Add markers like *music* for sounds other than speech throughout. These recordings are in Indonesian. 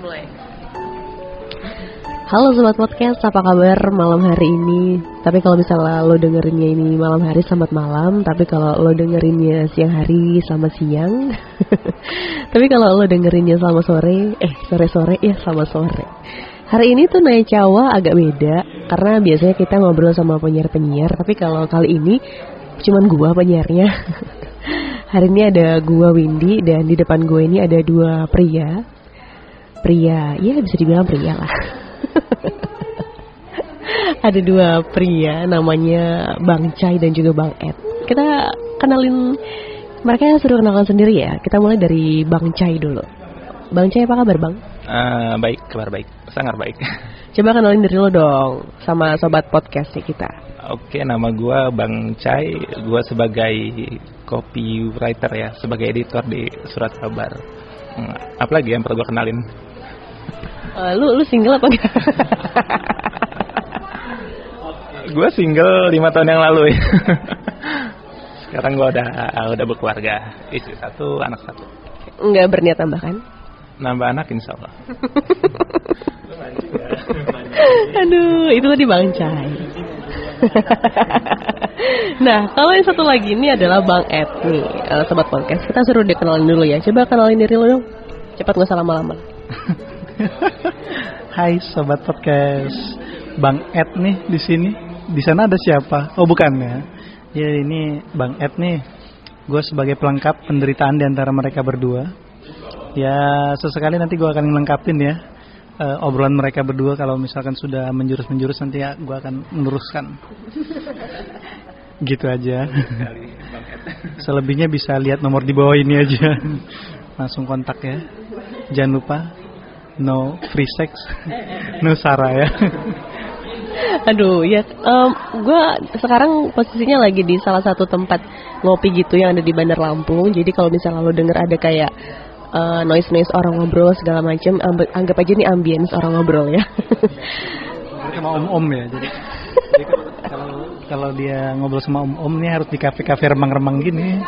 mulai. Halo Sobat Podcast, apa kabar malam hari ini? Tapi kalau misalnya lo dengerinnya ini malam hari, selamat malam. Tapi kalau lo dengerinnya siang hari, selamat siang. *laughs* Tapi kalau lo dengerinnya selamat sore, eh sore-sore, ya selamat sore. Hari ini tuh naik Cawa agak beda Karena biasanya kita ngobrol sama penyiar-penyiar. Tapi kalau kali ini cuman gua penyiarnya. *laughs* Hari ini ada gua Windy dan di depan gue ini ada dua pria Pria, ya bisa dibilang pria lah *laughs* ada dua pria namanya Bang Cai dan juga Bang Ed. Kita kenalin mereka suruh kenalan sendiri ya. Kita mulai dari Bang Cai dulu. Bang Cai apa kabar Bang? Uh, baik, kabar baik, sangat baik. *laughs* Coba kenalin diri lo dong sama sobat podcast kita. Oke, nama gue Bang Cai. Gue sebagai copywriter ya, sebagai editor di Surat Kabar. Hmm, apalagi yang perlu gue kenalin? Uh, lu lu single apa enggak? gue single lima tahun yang lalu ya. Sekarang gue udah udah berkeluarga, istri satu, anak satu. Enggak berniat tambah kan? Nambah anak insya Allah. Aduh, itu tadi Bang Cai. nah, kalau yang satu lagi ini adalah Bang Ed nih, uh, sobat podcast. Kita suruh dia kenalin dulu ya. Coba kenalin diri lo dong. Cepat nggak usah lama-lama. *laughs* Hai sobat podcast, Bang Ed nih di sini. Di sana ada siapa? Oh bukan ya. Ya ini Bang Ed nih. Gue sebagai pelengkap penderitaan di antara mereka berdua. Ya sesekali nanti gue akan melengkapin ya uh, obrolan mereka berdua kalau misalkan sudah menjurus-menjurus nanti ya gue akan meneruskan. gitu aja. *laughs* Selebihnya bisa lihat nomor di bawah ini aja. Langsung kontak ya. Jangan lupa no free sex, no sara ya. Aduh, ya, um, gue sekarang posisinya lagi di salah satu tempat ngopi gitu yang ada di Bandar Lampung. Jadi kalau misalnya lo denger ada kayak uh, noise noise orang ngobrol segala macam, anggap aja nih ambience orang ngobrol ya. sama om om ya, jadi, jadi kalau kalau dia ngobrol sama om om nih harus di kafe kafe remang-remang gini.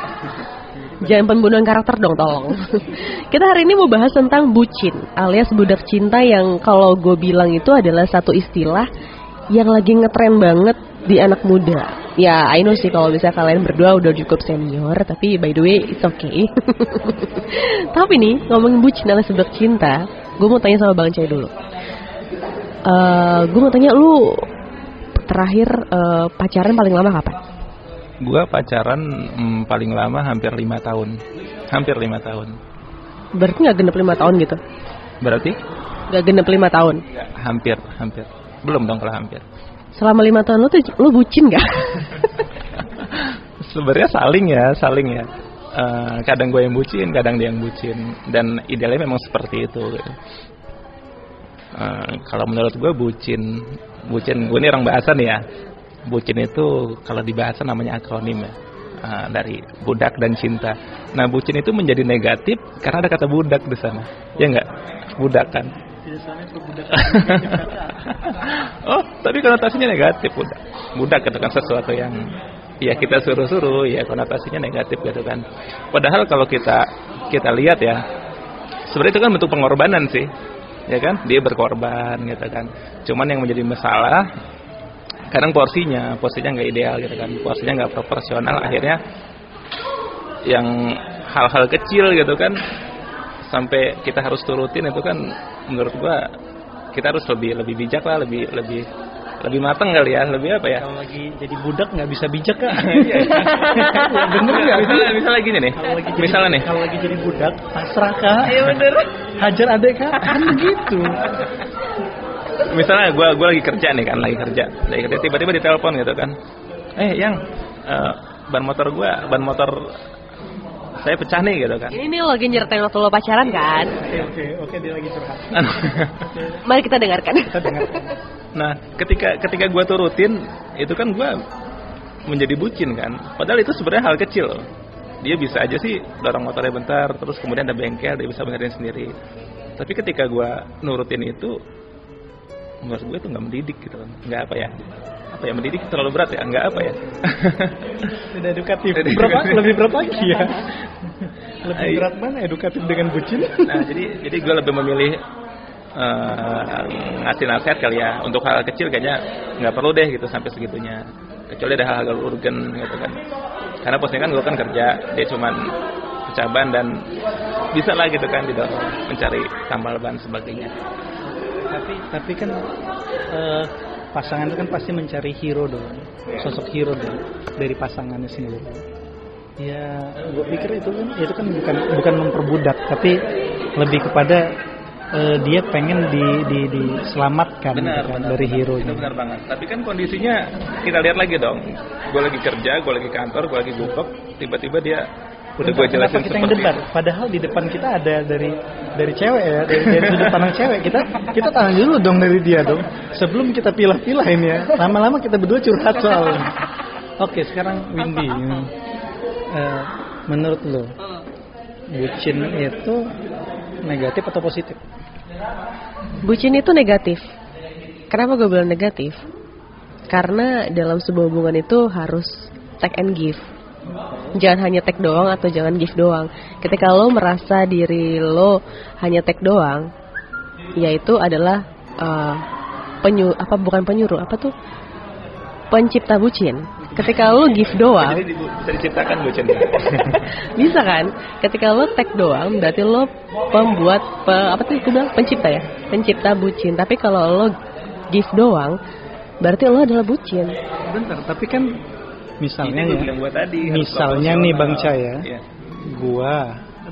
Jangan pembunuhan karakter dong tolong. *laughs* Kita hari ini mau bahas tentang bucin Alias budak cinta yang kalau gue bilang itu adalah satu istilah Yang lagi ngetren banget di anak muda. Ya I know sih kalau bisa kalian berdua udah cukup senior Tapi by the way it's okay. *laughs* Tapi nih ngomongin bucin alias budak cinta Gue mau tanya sama Bang Cai dulu. Uh, Gue mau tanya lu terakhir uh, pacaran paling lama kapan? Gua pacaran hmm, paling lama hampir lima tahun, hampir lima tahun. Berarti nggak genep lima tahun gitu? Berarti? Nggak genep lima tahun? Ya, hampir, hampir. Belum dong kalau hampir. Selama lima tahun lu tuh lu bucin gak? *laughs* Sebenarnya saling ya, saling ya. Uh, kadang gue yang bucin, kadang dia yang bucin, dan idealnya memang seperti itu. Uh, kalau menurut gue bucin, bucin gue ini orang bahasa nih ya bucin itu kalau di bahasa namanya akronim ya uh, dari budak dan cinta. Nah bucin itu menjadi negatif karena ada kata budak di sana, ya enggak? Budak kan? *laughs* oh, tapi konotasinya negatif budak. Budak itu kan sesuatu yang ya kita suruh-suruh, ya konotasinya negatif gitu kan. Padahal kalau kita kita lihat ya, sebenarnya itu kan bentuk pengorbanan sih, ya kan? Dia berkorban gitu kan. Cuman yang menjadi masalah kadang porsinya porsinya nggak ideal gitu kan. Porsinya nggak proporsional. Akhirnya yang hal-hal kecil gitu kan sampai kita harus turutin itu kan menurut gua kita harus lebih lebih bijak lah lebih lebih lebih matang kali ya. Lebih apa ya? Kalau lagi jadi budak nggak bisa bijak kan *laughs* bener nggak misalnya misalnya gini nih. Kalau lagi jadi, misalnya nih. kalau lagi jadi budak pasrah kak. Iya bener. Hajar adek kak. Kan begitu misalnya gue gue lagi kerja nih kan lagi kerja. Lagi kerja tiba-tiba ditelepon gitu kan. Eh yang uh, ban motor gue ban motor saya pecah nih gitu kan. Ini nih lagi nyertain waktu lo pacaran kan? Oke oke oke dia lagi curhat. *laughs* Mari kita dengarkan. Kita dengarkan. Nah ketika ketika gue turutin itu kan gue menjadi bucin kan. Padahal itu sebenarnya hal kecil. Dia bisa aja sih dorong motornya bentar terus kemudian ada bengkel dia bisa benerin sendiri. Tapi ketika gue nurutin itu menurut gue itu nggak mendidik gitu kan. Nggak apa ya? Apa ya mendidik terlalu berat ya? Nggak apa ya? *laughs* Tidak edukatif. Berapa lebih berat lagi ya. Lebih berat mana edukatif dengan bucin? Nah jadi jadi gue lebih memilih uh, ngasih nasihat kali ya. Untuk hal kecil kayaknya nggak perlu deh gitu sampai segitunya. Kecuali ada hal-hal urgen gitu kan. Karena posnya kan gue kan kerja dia cuman caban dan bisa lah gitu kan tidak mencari tambal ban sebagainya tapi tapi kan uh, pasangan itu kan pasti mencari hero dong. Sosok hero dong dari pasangannya sendiri. Ya gue pikir itu kan itu kan bukan bukan memperbudak tapi lebih kepada uh, dia pengen di, di diselamatkan benar, gitu kan, benar, dari benar, hero itu benar banget. Tapi kan kondisinya kita lihat lagi dong. Gue lagi kerja gue lagi kantor gue lagi bubuk tiba-tiba dia udah gue jelasin kita yang debat? padahal di depan kita ada dari dari cewek ya dari, dari sudut pandang cewek. Kita kita tahan dulu dong dari dia dong. Sebelum kita pilah-pilah ini ya. Lama-lama kita berdua curhat soal oke sekarang Windy. Uh, menurut lo bucin itu negatif atau positif? Bucin itu negatif. Kenapa gue bilang negatif? Karena dalam sebuah hubungan itu harus take and give jangan hanya take doang atau jangan give doang. Ketika lo merasa diri lo hanya take doang yaitu adalah uh, penyu apa bukan penyuruh apa tuh? Pencipta bucin. Ketika lo give doang jadi bisa diciptakan bucin. *laughs* Bisa kan? Ketika lo take doang berarti lo pembuat pe, apa tuh gue bilang? Pencipta ya? Pencipta bucin. Tapi kalau lo give doang berarti lo adalah bucin. Bentar tapi kan misalnya Ini ya. gua tadi, misalnya nih bang Caya Iya. gua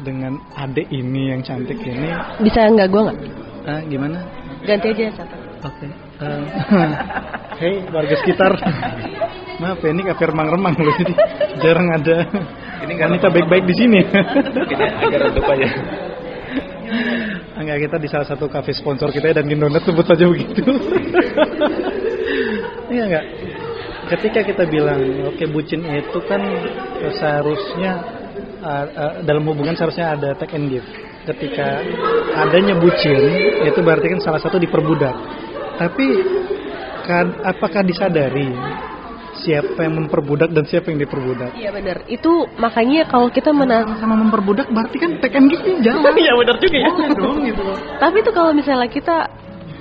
dengan adik ini yang cantik ini. Bisa nggak gue nggak? Ah, gimana? Ganti aja satu. Oke eh, *laughs* hei warga sekitar. Maaf ya ini kafe remang-remang loh jadi jarang ada Ini wanita baik-baik di sini. Ini agak redup aja. Enggak kita di salah satu kafe sponsor kita ya, dan Donut sebut saja begitu. *laughs* Iya enggak? Ketika kita bilang oke bucin itu kan seharusnya uh, uh, dalam hubungan seharusnya ada take and give. Ketika adanya bucin itu berarti kan salah satu diperbudak. Tapi kan, apakah disadari siapa yang memperbudak dan siapa yang diperbudak? Iya benar. Itu makanya kalau kita mena Sama memperbudak berarti kan take and give jalan. *laughs* Iya benar juga ya. Boleh dong gitu. Tapi itu kalau misalnya kita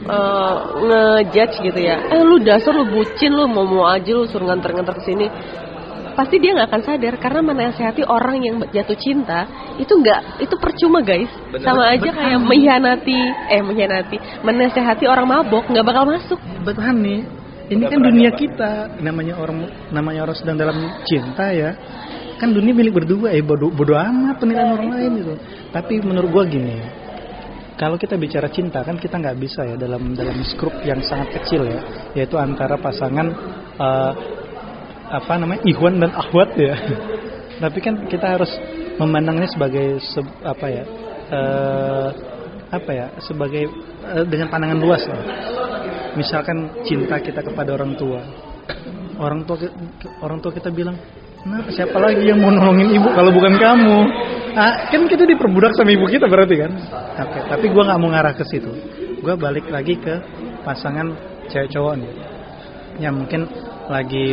uh, ngejudge gitu ya, eh lu dasar lu bucin lu mau mau aja lu suruh nganter-nganter ke sini. Pasti dia nggak akan sadar karena menasehati orang yang jatuh cinta itu nggak itu percuma guys. Bener. Sama aja kayak mengkhianati eh mengkhianati menasehati orang mabok nggak bakal masuk. Betul nih. Ini Udah kan dunia kita, namanya orang namanya orang sedang dalam cinta ya. Kan dunia milik berdua, eh bodo, bodo amat penilaian orang lain gitu. Tapi menurut gua gini, kalau kita bicara cinta kan kita nggak bisa ya dalam dalam skrup yang sangat kecil ya, yaitu antara pasangan eh, apa namanya ikhwan dan akhwat ya. *laughs* Tapi kan kita harus memandangnya sebagai se- apa ya, eh, apa ya, sebagai eh, dengan pandangan luas lah misalkan cinta kita kepada orang tua orang tua orang tua kita bilang kenapa? Siapa lagi yang mau nolongin ibu kalau bukan kamu? Ah, kan kita diperbudak sama ibu kita berarti kan? Oke tapi gue nggak mau ngarah ke situ. Gue balik lagi ke pasangan cewek cowok nih. Yang mungkin lagi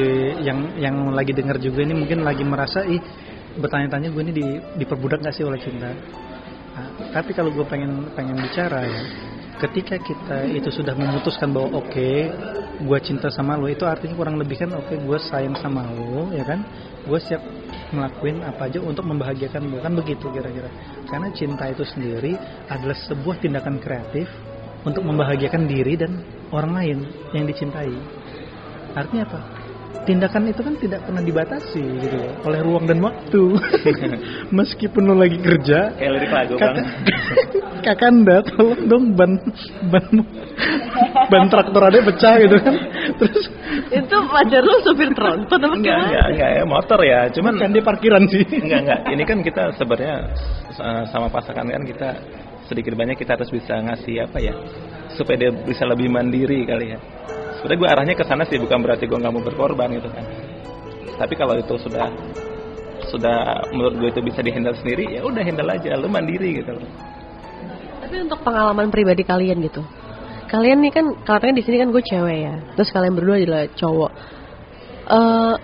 yang yang lagi dengar juga ini mungkin lagi merasa ih bertanya-tanya gue ini di, diperbudak gak sih oleh cinta? Nah, tapi kalau gue pengen pengen bicara ya, ketika kita itu sudah memutuskan bahwa oke, gue cinta sama lo, itu artinya kurang lebih kan oke, gue sayang sama lo, ya kan, gue siap ngelakuin apa aja untuk membahagiakan lo, kan begitu kira-kira. Karena cinta itu sendiri adalah sebuah tindakan kreatif untuk membahagiakan diri dan orang lain yang dicintai. Artinya apa? Tindakan itu kan tidak pernah dibatasi gitu loh, oleh ruang dan waktu. *laughs* Meskipun lo lagi kerja, Kayak lirik lagu bang. *laughs* Kakak, kakanda tolong dong ban ban ban traktor ada pecah gitu kan terus itu pacar lu supir tronton apa Enggak, enggak, enggak ya motor ya. Cuman kan di parkiran sih enggak, enggak. Ini kan kita sebenarnya eh, sama pasangan kan kita sedikit banyak kita harus bisa ngasih apa ya supaya dia bisa lebih mandiri kali ya. Sebenarnya gue arahnya ke sana sih bukan berarti gue nggak mau berkorban gitu kan. Tapi kalau itu sudah sudah menurut gue itu bisa dihandle sendiri ya udah handle aja lu mandiri gitu loh. Tapi untuk pengalaman pribadi kalian gitu. Kalian nih kan katanya di sini kan gue cewek ya. Terus kalian berdua adalah cowok. Eh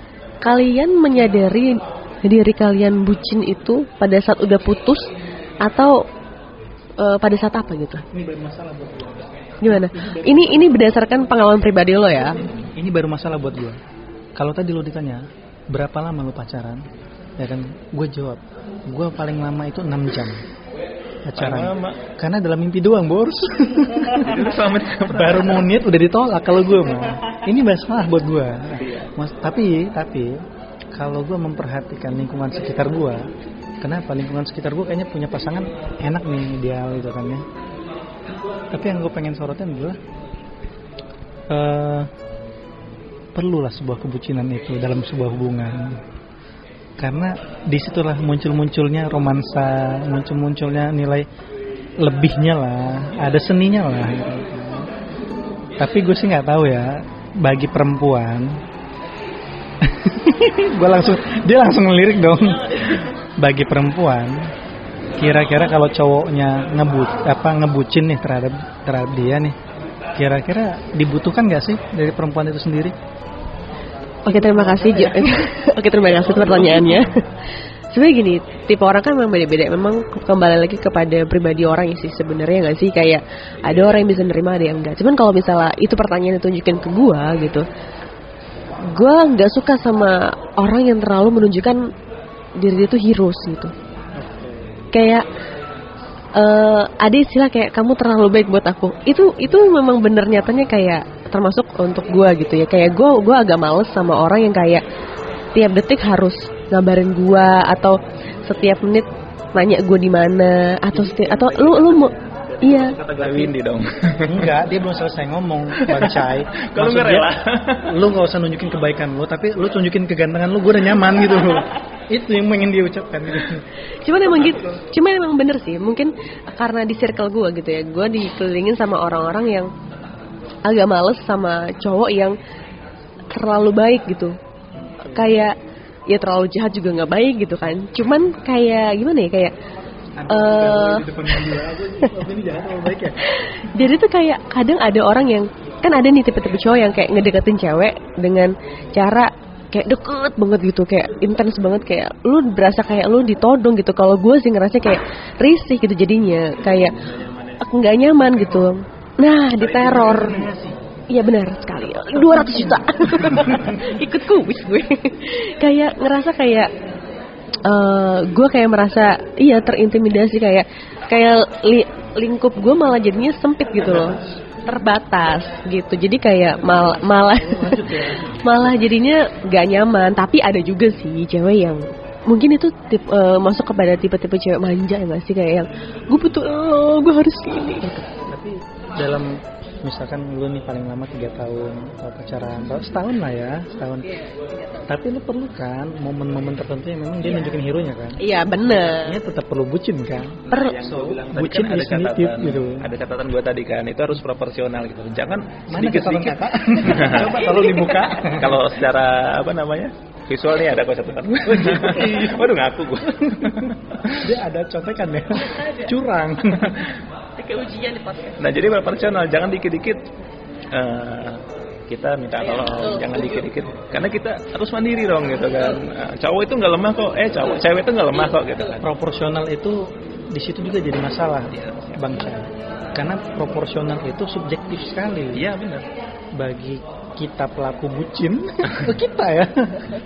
kalian menyadari diri kalian bucin itu pada saat udah putus atau eh, pada saat apa gitu? Ini masalah buat gue. Gimana? Ini ini berdasarkan pengalaman pribadi lo ya? Ini baru masalah buat gue. Kalau tadi lo ditanya berapa lama lo pacaran, ya kan? Gue jawab, gue paling lama itu 6 jam pacaran. Karena dalam mimpi doang, bos. *laughs* Baru monit udah ditolak kalau gue mah. Ini masalah buat gue. Mas, tapi tapi kalau gue memperhatikan lingkungan sekitar gue, kenapa lingkungan sekitar gue kayaknya punya pasangan enak nih ideal gitu kan ya. Tapi yang gue pengen sorotin adalah eh perlulah sebuah kebucinan itu dalam sebuah hubungan karena di situlah muncul-munculnya romansa, muncul-munculnya nilai lebihnya lah, ada seninya lah. Tapi gue sih nggak tahu ya, bagi perempuan, *laughs* gue langsung dia langsung ngelirik dong. Bagi perempuan, kira-kira kalau cowoknya ngebut apa ngebucin nih terhadap terhadap dia nih, kira-kira dibutuhkan nggak sih dari perempuan itu sendiri? Oke terima kasih. *laughs* Oke terima kasih pertanyaannya. *laughs* Sebenarnya gini, tipe orang kan memang beda-beda. Memang kembali lagi kepada pribadi orang sih sebenarnya nggak sih kayak ada orang yang bisa nerima ada yang enggak. Cuman kalau misalnya itu pertanyaan ditunjukin ke gua gitu, gua nggak suka sama orang yang terlalu menunjukkan diri dia tuh heroes gitu. Kayak eh ada istilah kayak kamu terlalu baik buat aku. Itu itu memang bener nyatanya kayak termasuk untuk gua gitu ya. Kayak gua gua agak males sama orang yang kayak tiap detik harus ngabarin gua atau setiap menit nanya gua di mana atau setiap, atau lu lu iya Kata gue Windy dong. Enggak, dia belum selesai ngomong, Bang. *laughs* Kalau Maksud nggak dia, rela. lu nggak usah nunjukin kebaikan lu, tapi lu tunjukin kegantengan lu, gue udah nyaman gitu. *laughs* Itu yang pengen dia ucapkan gitu. cuman emang gitu cuman emang bener sih mungkin karena di circle gua gitu ya gua dikelilingin sama orang-orang yang agak males sama cowok yang terlalu baik gitu kayak ya terlalu jahat juga nggak baik gitu kan cuman kayak gimana ya kayak eh. ya. *laughs* jadi tuh kayak kadang ada orang yang kan ada nih tipe-tipe cowok yang kayak ngedeketin cewek dengan cara kayak deket banget gitu kayak intens banget kayak lu berasa kayak lu ditodong gitu. Kalau gue sih ngerasa kayak risih gitu jadinya kayak nggak nyaman gitu. Nah diteror. Iya benar sekali. 200 juta. *laughs* Ikut kuis gue. Kayak ngerasa kayak eh gue kayak merasa iya terintimidasi kayak kayak li- lingkup gue malah jadinya sempit gitu loh. Terbatas gitu. Jadi kayak mal malah *laughs* malah jadinya gak nyaman. Tapi ada juga sih cewek yang mungkin itu tip, eh, masuk kepada tipe-tipe cewek manja ya gak sih? Kayak yang gue butuh oh, gue harus ini. Tapi dalam misalkan lu nih paling lama tiga tahun kalau pacaran. Atau setahun lah ya setahun. Tapi lu perlu kan momen-momen tertentu yang memang dia nunjukin hero nya kan? Iya bener. Ini tetap perlu bucin kan? Per Yang gue bilang tadi Bucin kan ada catatan, gitu. ada catatan gue tadi kan itu harus proporsional gitu. Jangan mana sedikit sedikit. *laughs* coba kalau dibuka. Kalau secara apa namanya visual nih ada kok catatan. Waduh. Ngaku gue. dia ada contekan ya. Curang kayak ujian di podcast Nah jadi proporsional, jangan dikit-dikit eh, kita minta tolong, jangan dikit-dikit, karena kita harus mandiri dong gitu kan. Eh, cowok itu nggak lemah kok, eh cowok, cewek itu nggak lemah kok gitu kan. proporsional itu di situ juga jadi masalah bang Chan. karena proporsional itu subjektif sekali Iya benar. bagi kita pelaku bucin *laughs* kita ya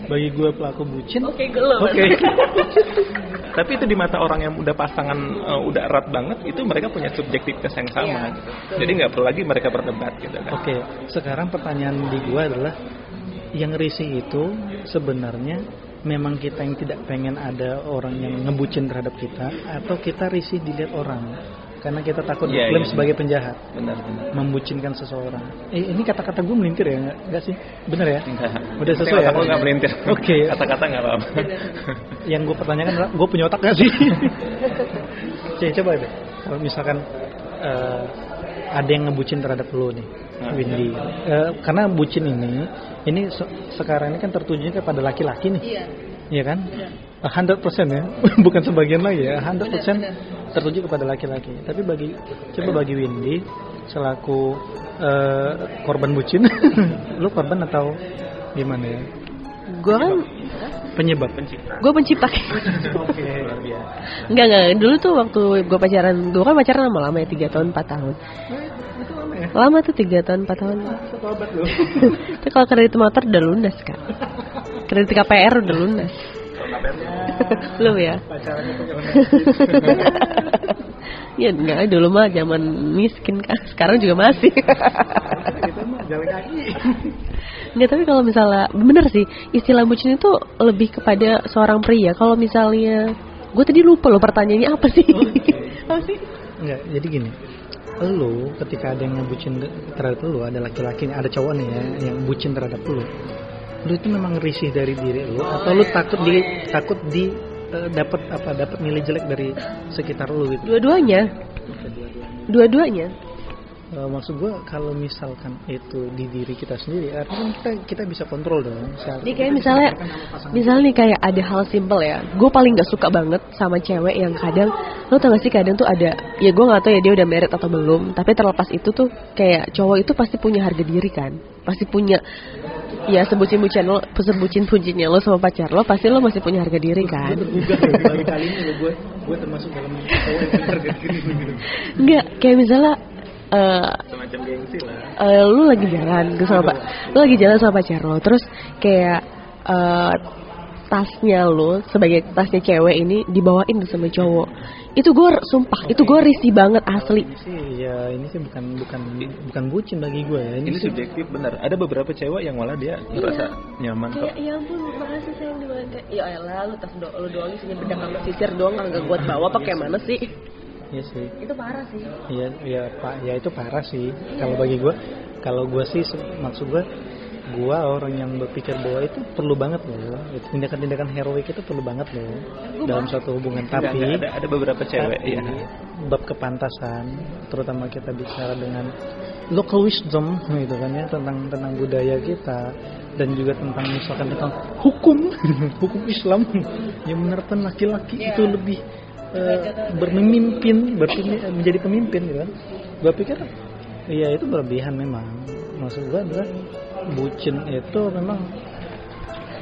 bagi gue pelaku bucin oke gue lo Oke. *laughs* Tapi itu di mata orang yang udah pasangan eh, udah erat banget, itu mereka punya subjektivitas yang sama. Iya, gitu. Jadi nggak perlu lagi mereka berdebat gitu kan. Oke, sekarang pertanyaan di gua adalah yang risih itu sebenarnya memang kita yang tidak pengen ada orang yang ngebucin terhadap kita atau kita risih dilihat orang karena kita takut Iya, diklaim iya. sebagai penjahat Benar benar. membucinkan seseorang. Eh, ini kata-kata gue melintir ya, nggak nggak sih? Bener ya? Enggak. Udah sesuai ya? Aku nggak melintir. Oke. Kata-kata nggak apa-apa. *laughs* Yang gue pertanyakan adalah, gue punya otak gak sih? *laughs* Oke, coba deh. Kalau misalkan eh, ada yang ngebucin terhadap lo nih, Nah. Windy. Eh, karena bucin ini, ini se- sekarang ini kan tertujunya kepada laki-laki nih, iya Iya kan? A 100% ya, *laughs* bukan sebagian lagi ya, 100% tertuju kepada laki-laki. Tapi bagi coba bagi Windy selaku eh, korban bucin, *laughs* lu korban atau gimana ya? gue kan Penyebab. pencipta gue pencipta *laughs* Oke. luar biasa Enggak enggak dulu tuh waktu gue pacaran gue kan pacaran lama lama ya tiga tahun 4 tahun lama ya? lama tuh tiga tahun 4 tahun Satu abad loh. *laughs* itu kalau kredit motor udah lunas kan kredit KPR udah lunas lu ya Pacaran itu ya enggak dulu mah zaman miskin kan sekarang juga masih Kita mah jalan kaki. Enggak tapi kalau misalnya bener sih istilah bucin itu lebih kepada seorang pria kalau misalnya gue tadi lupa loh pertanyaannya apa sih apa sih Enggak, jadi gini. Lu ketika ada yang ngebucin terhadap lu, ada laki-laki, ada cowok nih ya yang bucin terhadap lu. Lu itu memang risih dari diri lu atau lu takut di takut di eh, dapat apa dapat nilai jelek dari sekitar lu gitu. dua-duanya dua-duanya Eh, maksud gua kalau misalkan itu di diri kita sendiri, artinya kita kita bisa kontrol dong. Ini kayak misalnya, misalnya nih kayak ada hal simpel ya. Gue paling gak suka banget sama cewek yang kadang, lo tau gak sih kadang tuh ada, ya gue gak tahu ya dia udah merit atau belum. Tapi terlepas itu tuh kayak cowok itu pasti punya harga diri kan, pasti punya, ya sebutin bucin lo, sebutin pujinya lo sama pacar lo, pasti lo masih punya harga diri kan. Ya, kali ini gue gue termasuk dalam cowok yang harga diri gitu. Enggak, kayak misalnya. eh semacam gengsi lah eh, lu lagi jalan gitu sama pak lu lagi jalan sama pacar lo terus kayak eh, tasnya lu sebagai tasnya cewek ini dibawain sama cowok itu gue sumpah itu gue risih banget asli. Ini sih ya ini sih bukan bukan bukan bucin bagi gue ya. Ini, ini sih subjektif benar. Ada beberapa cewek yang malah dia merasa nyaman kok kayak ya ampun makasih sayang? Di mana ya elah lu tas do lu doang isinya bedak sama sisir doang nggak kuat bawa pakai mana sih? Iya sih. itu parah sih. Iya ya pak ya itu parah sih. Kalau bagi gue kalau gue sih maksud gue gue orang yang berpikir bahwa itu perlu banget loh. Tindakan-tindakan heroik itu perlu banget loh. Dalam suatu hubungan. Tapi ada ada beberapa cewek tapi ya bab kepantasan terutama kita bicara dengan local wisdom gitu kan ya tentang tentang budaya kita dan juga tentang misalkan tentang hukum *laughs* hukum Islam yang menerapkan laki-laki itu lebih eh, bermemimpin menjadi pemimpin gitu kan. Gua pikir iya itu berlebihan memang. Maksud gua adalah bucin itu memang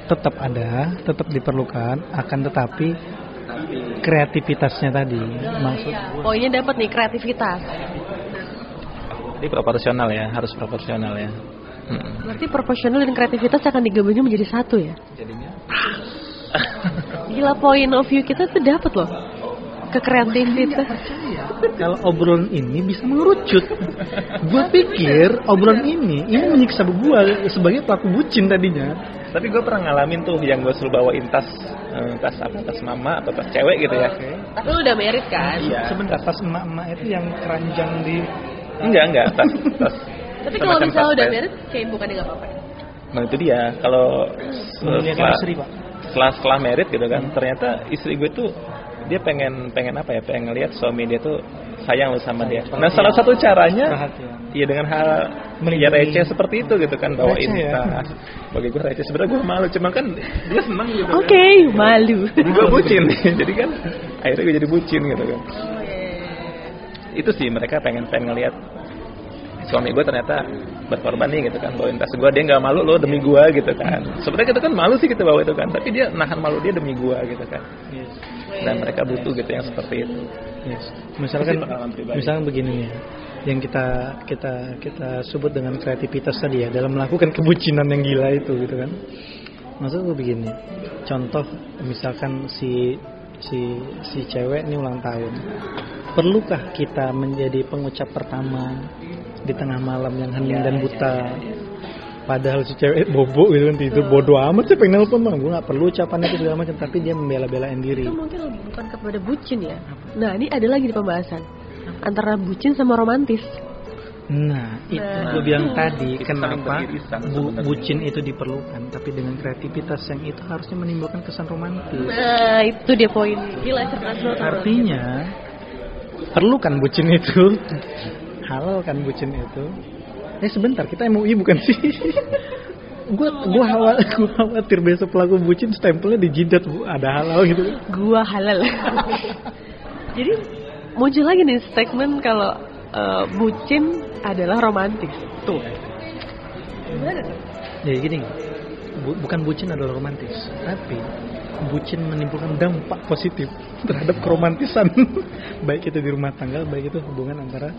tetap ada tetap diperlukan akan tetapi kreativitasnya tadi maksud poinnya dapat nih kreativitas. Jadi proporsional ya, harus proporsional ya. Hmm. berarti proporsional dan kreativitas akan digabungin menjadi satu ya? Jadinya? Gila point of view kita tuh dapat loh ke kreativitas. kalau obrolan ini bisa mengerucut gue pikir obrolan ini ini menyiksa gue sebagai pelaku bucin tadinya Tapi gue pernah ngalamin tuh yang gue suruh bawain tas, eh, tas apa, tas mama atau tas cewek gitu ya. Tapi lu udah merit kan? Iya. sebentar tas emak-emak itu yang keranjang di Enggak enggak tas tas. Tapi kalau misalnya tas udah merit kayak bukan nggak apa-apa. Nah itu dia kalau Memuliakan setelah, istri pak setelah setelah merit gitu kan, ternyata istri gue tuh dia pengen pengen apa ya, pengen ngelihat suami dia tuh sayang lu sama dia. Nah salah satu caranya perhatian Iya dengan hal ya Melindungi. receh seperti itu gitu kan bawain Receh ya? Bagi gue receh sebenarnya gue malu cuma kan dia senang gitu. Oke, malu. Jadi gue bucin *laughs* jadi kan akhirnya gue jadi bucin gitu kan. Itu sih mereka pengen pengen ngelihat suami gue ternyata berkorban nih gitu kan bawain tas gue dia nggak malu loh demi gue gitu kan sebenarnya kita kan malu sih kita bawa itu kan tapi dia nahan malu dia demi gue gitu kan Yes. Dan mereka butuh gitu yang seperti itu Yes. Misalkan misalkan begini nih ya, yang kita kita kita sebut dengan kreativitas tadi ya dalam melakukan kebucinan yang gila itu gitu kan. Maksud gue begini, contoh misalkan si si si cewek ini ulang tahun, perlukah kita menjadi pengucap pertama di tengah malam yang hening dan buta? Padahal si cewek bobo gitu kan tidur bodoh amat sih pengen nelfon bang, gue nggak perlu ucapan itu segala macam, tapi dia membela-belain diri. Itu mungkin lebih bukan kepada bucin ya. Nah, ini ada lagi di pembahasan antara bucin sama romantis. Nah, itu Nah, gue bilang itu- tadi itu kenapa bu- bucin itu diperlukan, tapi dengan kreativitas yang itu harusnya menimbulkan kesan romantis. Nah, itu dia poin. Gila cerdas lo. Artinya perlukan bucin itu, *laughs* halal kan bucin itu. Eh sebentar, kita MUI bukan sih? *laughs* Gua gua khawatir, gua khawatir besok pelaku bucin stempelnya di jidat bu, ada halal gitu. gua halal. Jadi muncul lagi nih statement kalau eh, bucin adalah romantis. Tuh. Tuh? Jadi gini, bu- bukan bucin adalah romantis, tapi bucin menimbulkan dampak positif terhadap keromantisan *laughs* baik itu di rumah tangga baik itu hubungan antara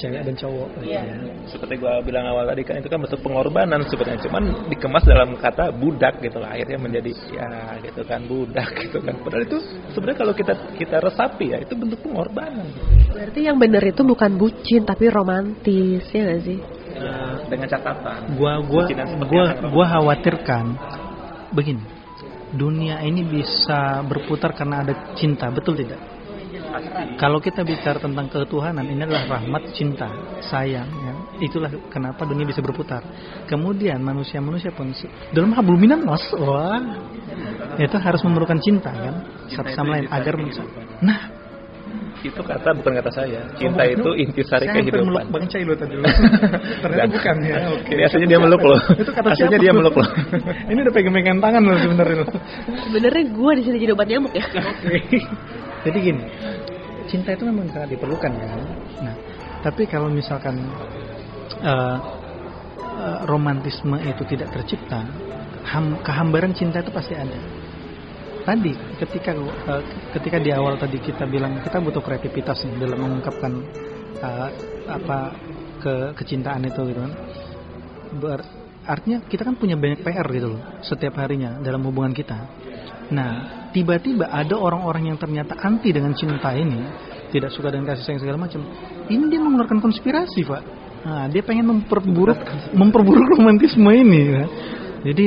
cewek dan cowok. Iya. ya. seperti gua bilang awal tadi kan itu kan bentuk pengorbanan sebenarnya. Cuman dikemas dalam kata budak gitu lah. Akhirnya menjadi ya gitu kan budak gitu kan. Padahal itu sebenarnya kalau kita kita resapi ya itu bentuk pengorbanan. Berarti yang bener itu bukan bucin tapi romantis ya gak sih? Nah, dengan catatan. Gua gua gua gua khawatirkan begini. Dunia ini bisa berputar karena ada cinta betul tidak kalau kita bicara tentang ketuhanan ini adalah rahmat cinta sayang ya itulah kenapa dunia bisa berputar kemudian manusia-manusia pun dalam hablum minas wah itu harus memerlukan cinta kan satu sama lain agar kehidupan. nah itu kata bukan kata saya cinta Oh, itu intisari Saya hampir meluk kehidupan Bang Cai lo tadi. *laughs* Ternyata Dan- bukan ya. Oke. Biasanya dia meluk loh. Itu kata Aslinya siapa? dia meluk loh. *laughs* Ini udah pegang-pegang tangan loh sebenarnya lo. Sebenarnya gue di sini jadi obat nyamuk ya. Jadi gini, cinta itu memang sangat diperlukan kan. Nah, tapi kalau misalkan eh, romantisme itu tidak tercipta, ham- kehambaran cinta itu pasti ada. Tadi ketika eh, ketika di awal tadi kita bilang kita butuh kreativitas nih dalam mengungkapkan eh, apa ke kecintaan itu gitu kan. Ber- artinya kita kan punya banyak PR gitu loh setiap harinya dalam hubungan kita. Nah, tiba-tiba ada orang-orang yang ternyata anti dengan cinta ini, tidak suka dengan kasih sayang segala macam. Ini dia mengeluarkan konspirasi, Pak. Nah, dia pengen memperburuk memperburuk romantisme ini. Ya. Jadi,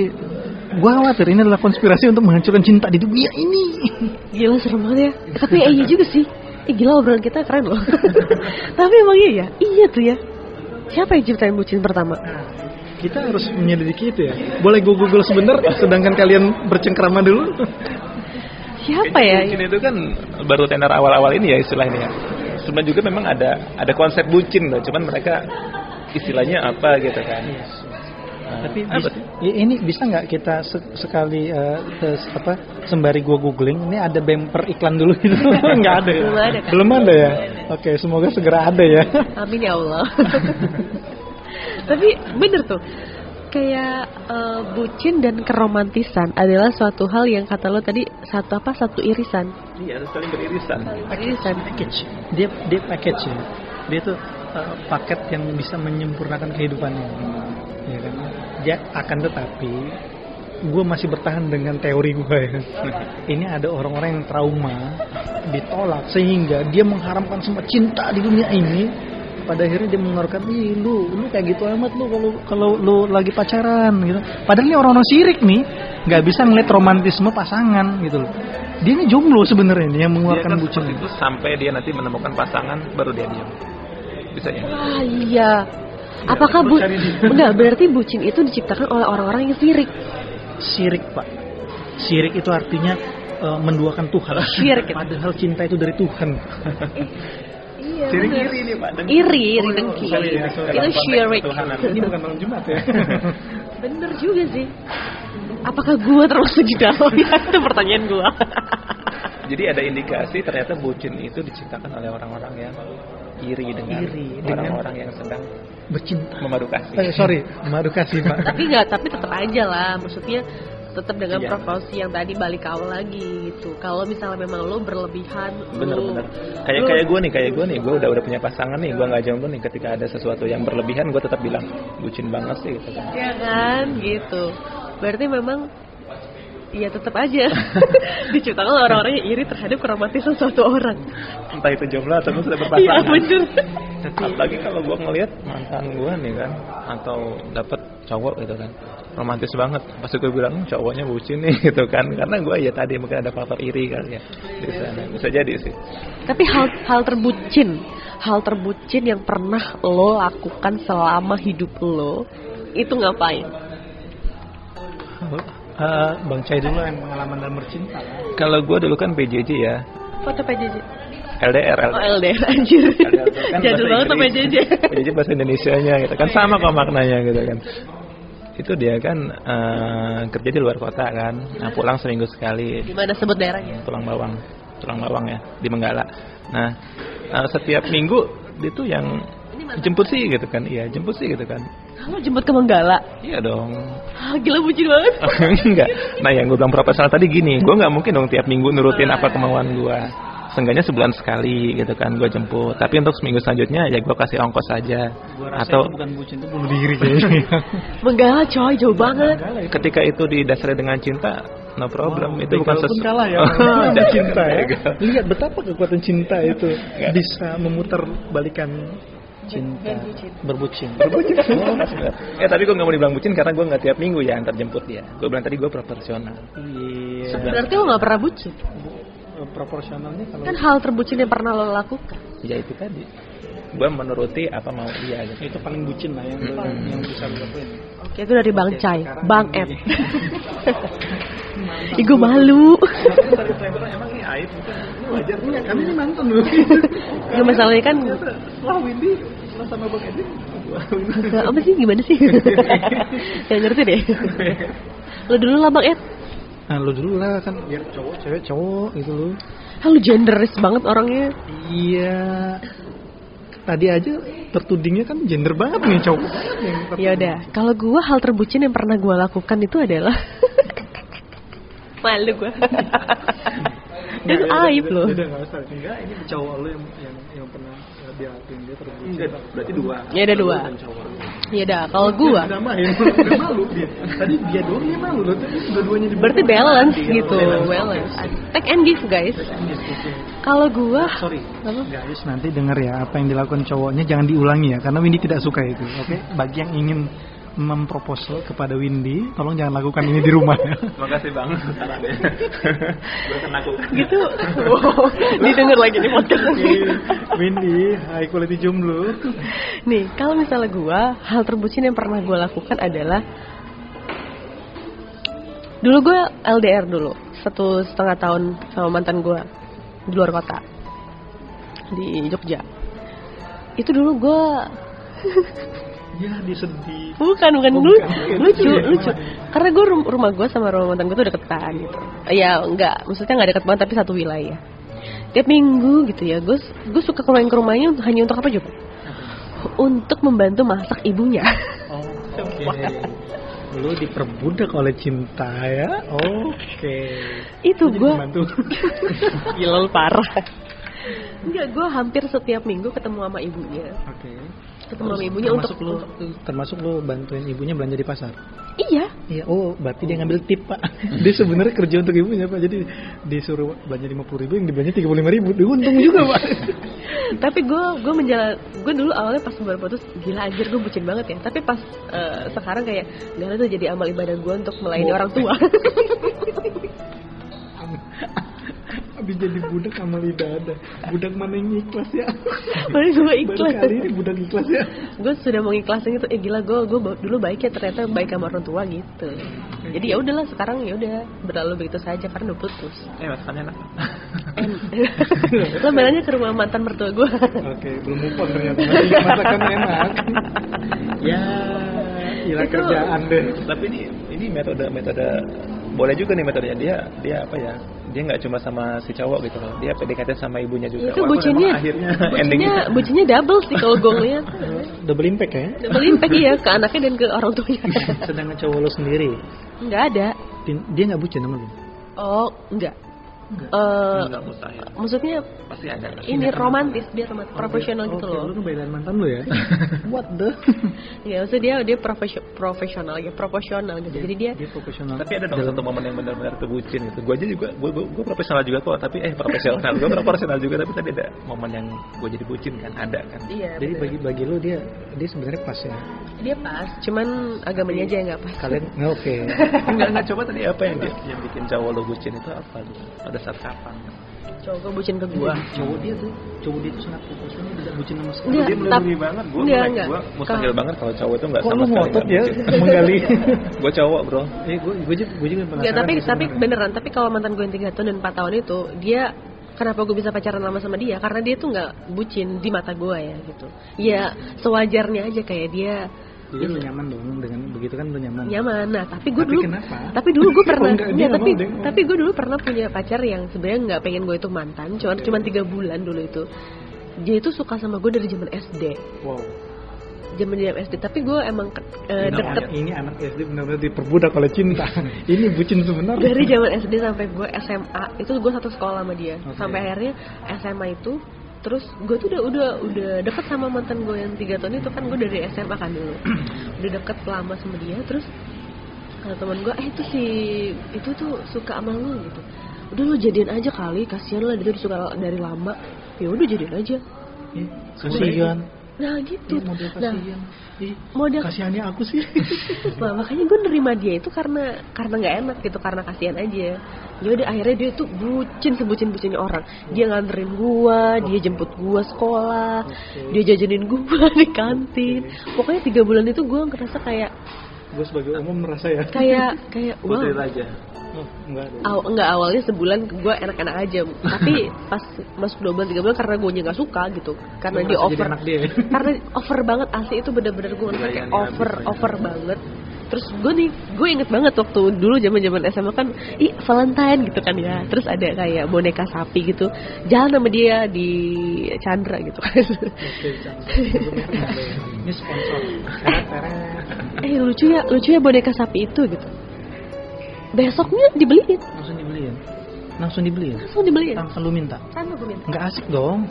gua khawatir ini adalah konspirasi untuk menghancurkan cinta di dunia ini. Gila serem banget ya. Tapi eh, iya juga sih. Eh gila obrolan kita keren loh. *laughs* Tapi emang iya ya? Iya tuh ya. Siapa yang ciptain bucin pertama? Kita harus menyelidiki itu ya. Boleh gue google sebentar, sedangkan kalian bercengkrama dulu. Siapa ya? Bucin itu kan baru tenar awal-awal ini ya istilahnya. ya. Sebenarnya juga memang ada ada konsep bucin loh, cuman mereka istilahnya apa gitu kan. Nah, Tapi apa bis- ini bisa nggak kita se- sekali tes- apa sembari gua googling ini ada bumper iklan dulu gitu *laughs* nggak ada ya? Belum ada, kan? belum ada ya oke semoga segera ada ya Amin ya Allah. *laughs* Tapi bener tuh. Kayak eh, bucin dan keromantisan adalah suatu hal yang kata lo tadi satu apa satu irisan. Iya, harus saling beririsan. Irisan. package dia dia package ya dia tuh eh, paket yang bisa menyempurnakan kehidupannya ya kan dia akan tetapi gue masih bertahan dengan teori gue ya ini ada orang-orang yang trauma ditolak sehingga dia mengharamkan semua cinta di dunia ini pada akhirnya dia mengeluarkan ih lu lu kayak gitu amat lu kalau kalau lu lagi pacaran gitu padahal ini orang-orang sirik nih nggak bisa ngeliat romantisme pasangan gitu loh dia ini jomblo sebenarnya nih yang Dia mengeluarkan kan bucin seperti itu sampai dia nanti menemukan pasangan baru dia diam. Bisa ya? Wah iya. Apakah bu *laughs* enggak berarti bucin itu diciptakan oleh orang-orang yang sirik? Sirik pak Sirik itu artinya eh, menduakan Tuhan Syirik itu. Padahal cinta itu dari Tuhan *laughs* Iya. Bener. iri nih Pak. Dan- Iri, iri Oh, dengki. sorry ya, sorry. Itu Dalam syirik. Ini bukan malam Jumat ya *laughs* Bener juga sih. Apakah gua termasuk di dalamnya? *laughs* itu pertanyaan gua. *laughs* Jadi ada indikasi ternyata bucin itu diciptakan oleh orang-orang yang iri dengan orang-orang yang sedang Bercinta memadu kasih. eh, Sorry Madu kasih pak tapi enggak, tapi tetap aja lah. Maksudnya tetap dengan Iya. proporsi yang tadi balik ke awal lagi gitu. Kalau misalnya memang lo berlebihan, Bener-bener. lo- Kayak lo- kayak gue nih, kayak gue nih, gue udah udah punya pasangan nih, gue nggak jomblo nih. Ketika ada sesuatu yang berlebihan, gue tetap bilang bucin banget sih. Gitu kan. Ya kan, gitu. Berarti memang ya tetap aja *laughs* diciptakan orang-orang yang iri terhadap keromantisan suatu orang. Entah itu jomblo atau sudah *laughs* Iya berpasangan. bener. Apalagi kalau gue ngelihat mantan gue nih kan, atau dapet cowok gitu kan, romantis banget. Pasti gue bilang "Hmm, cowoknya bucin nih *laughs* gitu kan, karena gue ya tadi mungkin ada faktor iri kali ya di sana. Bisa jadi sih. Tapi hal hal terbucin, hal terbucin yang pernah lo lakukan selama hidup lo itu ngapain? Eh, Bang Cai dulu yang pengalaman dalam bercinta Kalau gue dulu kan PJJ ya, Foto PJJ. LDR, Oh LDR anjir. Kan *laughs* Jadul banget bahasa PJJ. PJJ bahasa Indonesianya gitu kan sama kok maknanya gitu kan. Itu dia kan eh, kerja di luar kota kan. Nah, pulang seminggu sekali. Gimana sebut daerahnya? Tulang bawang. Tulang bawang ya di Menggala. Nah, eh, setiap minggu itu yang jemput sih gitu kan iya jemput sih gitu kan Kamu jemput ke Menggala? iya dong Ah, gila bucin banget. *laughs* enggak nah yang gue bilang profesional tadi gini gue nggak mungkin dong tiap minggu nurutin apa kemauan gue Seenggaknya sebulan sekali gitu kan gue jemput tapi untuk seminggu selanjutnya ya gue kasih ongkos saja Gua rasa atau itu bukan bucin itu bunuh diri kayaknya. *laughs* Menggala coy, jauh banget. ketika itu didasari dengan cinta no problem itu bukan sesuatu kalah ya. *laughs* Cinta ya. Lihat betapa kekuatan cinta itu bisa memutar balikan cinta berbucin. Berbucin. *laughs* eh tapi gue nggak mau dibilang bucin karena gue nggak tiap minggu ya antar jemput dia gue bilang tadi gue proporsional Iya. Berarti lo gak pernah bucin? Proporsionalnya kalau Kan hal terbucin yang pernah lo lakukan. ya itu tadi gue menuruti apa mau dia gitu itu paling bucin lah yang yang bisa dilakuin. Oke, itu dari Bang Cai, Bang Ed. Ih, gue malu. Emang ini aib bukan? Ini wajar punya kan ini mantan dulu. Gak masalahnya kan Wah Windy sama Bang. Gak, apa sih gimana sih? Gak ngerti deh. Lo dulu lah Bang Ed. Nah lu dulu lah kan biar cowok cewek cowok gitu lu. Lu genderis banget orangnya. Iya. Tadi aja tertudingnya kan gender banget nih cowok. Ya udah, kalau gua hal terbucin yang pernah gua lakukan itu adalah *laughs* malu gua. *laughs* itu aib loh. Udah nggak usah. Enggak, ini cowok lu yang yang yang pernah dia dia terbucin. Enggak, berarti dua. Ya ada dua. Dan cowok. Ya udah, kalau gua Udah main, udah malu dia. Tadi dia doang dia malu loh. Tadi dua-duanya di berarti balance gitu, balance. Take and give guys. Kalau gua Sorry. Guys, nanti denger ya apa yang dilakukan cowoknya jangan diulangi ya karena Windy tidak suka itu. Oke, bagi yang ingin memproposal kepada Windy, tolong jangan lakukan ini di rumah ya. makasih bang sarannya gue akan lakukan gitu. Wow, didengar lagi nih podcast. Windy, high quality jomblo. Nih, kalau misalnya gua hal terbucin yang pernah gua lakukan adalah dulu gue LDR dulu satu setengah tahun sama mantan gua di luar kota di Jogja. Itu dulu gua *laughs* Ya, disedih. bukan bukan Oh, lucu bukan. lucu Iya, lucu gimana? karena gue rumah gue sama rumah mantan gue tuh deketan gitu ya enggak maksudnya nggak deket banget tapi satu wilayah tiap minggu gitu ya gue gue suka main ke rumahnya untuk- hanya untuk apa juga untuk membantu masak ibunya Oke. Lu diperbudak oleh cinta ya. Oke. itu Lu jadi gue gilal *laughs* parah enggak gue hampir setiap minggu ketemu sama ibunya Oke. Ketemu sama ibunya untuk termasuk lu termasuk lu bantuin ibunya belanja di pasar. iya Iya, oh berarti dia ngambil tip pak. *laughs* Dia sebenarnya kerja untuk ibunya pak. Jadi disuruh belanja lima puluh ribu, yang dibelanja tiga puluh lima ribu. Dia untung juga pak. *laughs* tapi gue gue menjalan gue dulu awalnya pas baru putus gila anjir gue bucin banget ya tapi pas eh, sekarang kayak gak tuh jadi amal ibadah gue untuk melayani Oh. orang tua *laughs* Habis jadi budak sama lidah ada. Budak mana yang ikhlas ya? Baru gue Baru ikhlas kali ini budak ikhlas ya. gue sudah mengikhlasin itu eh gila gue gue dulu baik ya ternyata baik sama orang tua gitu jadi ya udahlah sekarang ya udah berlalu begitu saja karena udah putus eh masakannya enak lo belannya ke rumah mantan mertua gue Oke, belum move on ternyata. Masakan enak. ya, gila kerjaan deh. tapi ini ini metode metode boleh juga nih metodenya dia dia apa ya dia nggak cuma sama si cowok gitu loh. Dia PDKT sama ibunya juga. Itu bucinnya akhirnya *laughs* bucinnya endingnya bucinnya double sih kalau gue ngeliat *laughs* Double impact ya. double impact iya ke anaknya dan ke orang tuanya. Sedangkan cowok lo sendiri, nggak ada. Dia nggak bucin sama lo. oh enggak Enggak. Eh, nggak mustahil maksudnya pasti ada ini romantis dia romantis profesional gitu Oke, loh Lu ngebedain mantan lu ya? *laughs* What the? *laughs* ya maksudnya dia dia profesio- profesional ya proporsional gitu jadi dia dia profesional. tapi ada dong satu momen yang benar-benar terbucin gitu gue aja juga gue gue profesional juga kok tapi eh profesional *laughs* gue profesional juga tapi tadi ada momen yang gue jadi bucin kan ada kan iya Jadi bagi bagi lu dia dia sebenarnya pas ya. dia pas cuman agamanya aja yang nggak pas Kalian oke. enggak enggak coba tadi apa yang dia, yang bikin cowok lo bucin itu apa gitu pada saat kapan cowok gue bucin ke gua Cowok dia tuh, cowok dia tuh sangat proporsional dia tidak bucin sama sekali. Enggak, dia melindungi banget gue enggak, enggak. gue mustahil Kalau- banget kalau cowok itu nggak Kok sama sekali ngotot ya menggali? *laughs* gue cowok bro eh gue gue juga gue juga penasaran. Enggak, tapi tapi beneran tapi kalau mantan gue yang tiga tahun dan empat tahun itu dia kenapa gue bisa pacaran lama sama dia karena dia tuh nggak bucin di mata gue ya gitu ya sewajarnya aja kayak dia Jadi lu nyaman dong dengan begitu kan lu nyaman. nyaman nah tapi gue dulu kenapa? tapi dulu gue *laughs* pernah Oh, enggak, nggak tapi mau. tapi gue dulu pernah punya pacar yang sebenarnya nggak pengen gue itu mantan cuma cuma tiga bulan dulu itu dia itu suka sama gue dari zaman SD Wow. zaman dia SD tapi gue emang Ini deket ini anak SD benar-benar diperbudak oleh cinta. *laughs* ini bucin sebenarnya. dari zaman SD sampai gue SMA itu gue satu sekolah sama dia Oke. sampai akhirnya SMA itu terus gue tuh udah udah udah deket sama mantan gue yang tiga tahun itu kan gue dari SMA kan dulu. *clears throat* Udah deket lama sama dia terus kata teman gue eh itu si itu tuh suka sama lu gitu. Udah lu jadian aja kali kasihan lah dia suka dari lama. Ya udah jadian aja. Ih, kasihan. Nah gitu. Ih, model nah. Ih, model kasihannya aku sih. *laughs* Nah, makanya gue nerima dia itu karena karena nggak enak gitu karena kasihan aja. Ya udah akhirnya dia tuh bucin sebucin bucinnya orang. Dia nganterin gua dia jemput gua sekolah dia jajanin gua *laughs* di kantin. Pokoknya tiga bulan itu gua ngerasa kayak gue sebagai umum merasa ya. kayak kayak wow Putri Raja. Oh, enggak. Aw, enggak awalnya sebulan gue enak-enak aja tapi *laughs* pas masuk dua bulan tiga bulan karena gue nggak suka gitu karena jadi over dia ya? *laughs* karena over banget asli itu bener-bener gue ngerasa kayak Dilayani over habis aja. over banget terus gue nih gue inget banget waktu dulu zaman zaman SMA kan ih Valentine gitu kan ya terus ada kayak boneka sapi gitu jalan sama dia di Chandra gitu kan Oke, Ini sponsor. *laughs* Eh lucu ya lucu ya boneka sapi itu gitu besoknya dibeliin Langsung dibeliin. Langsung dibeliin. langsung dibeliin Langsung lu minta. sama gue minta Nggak asik dong.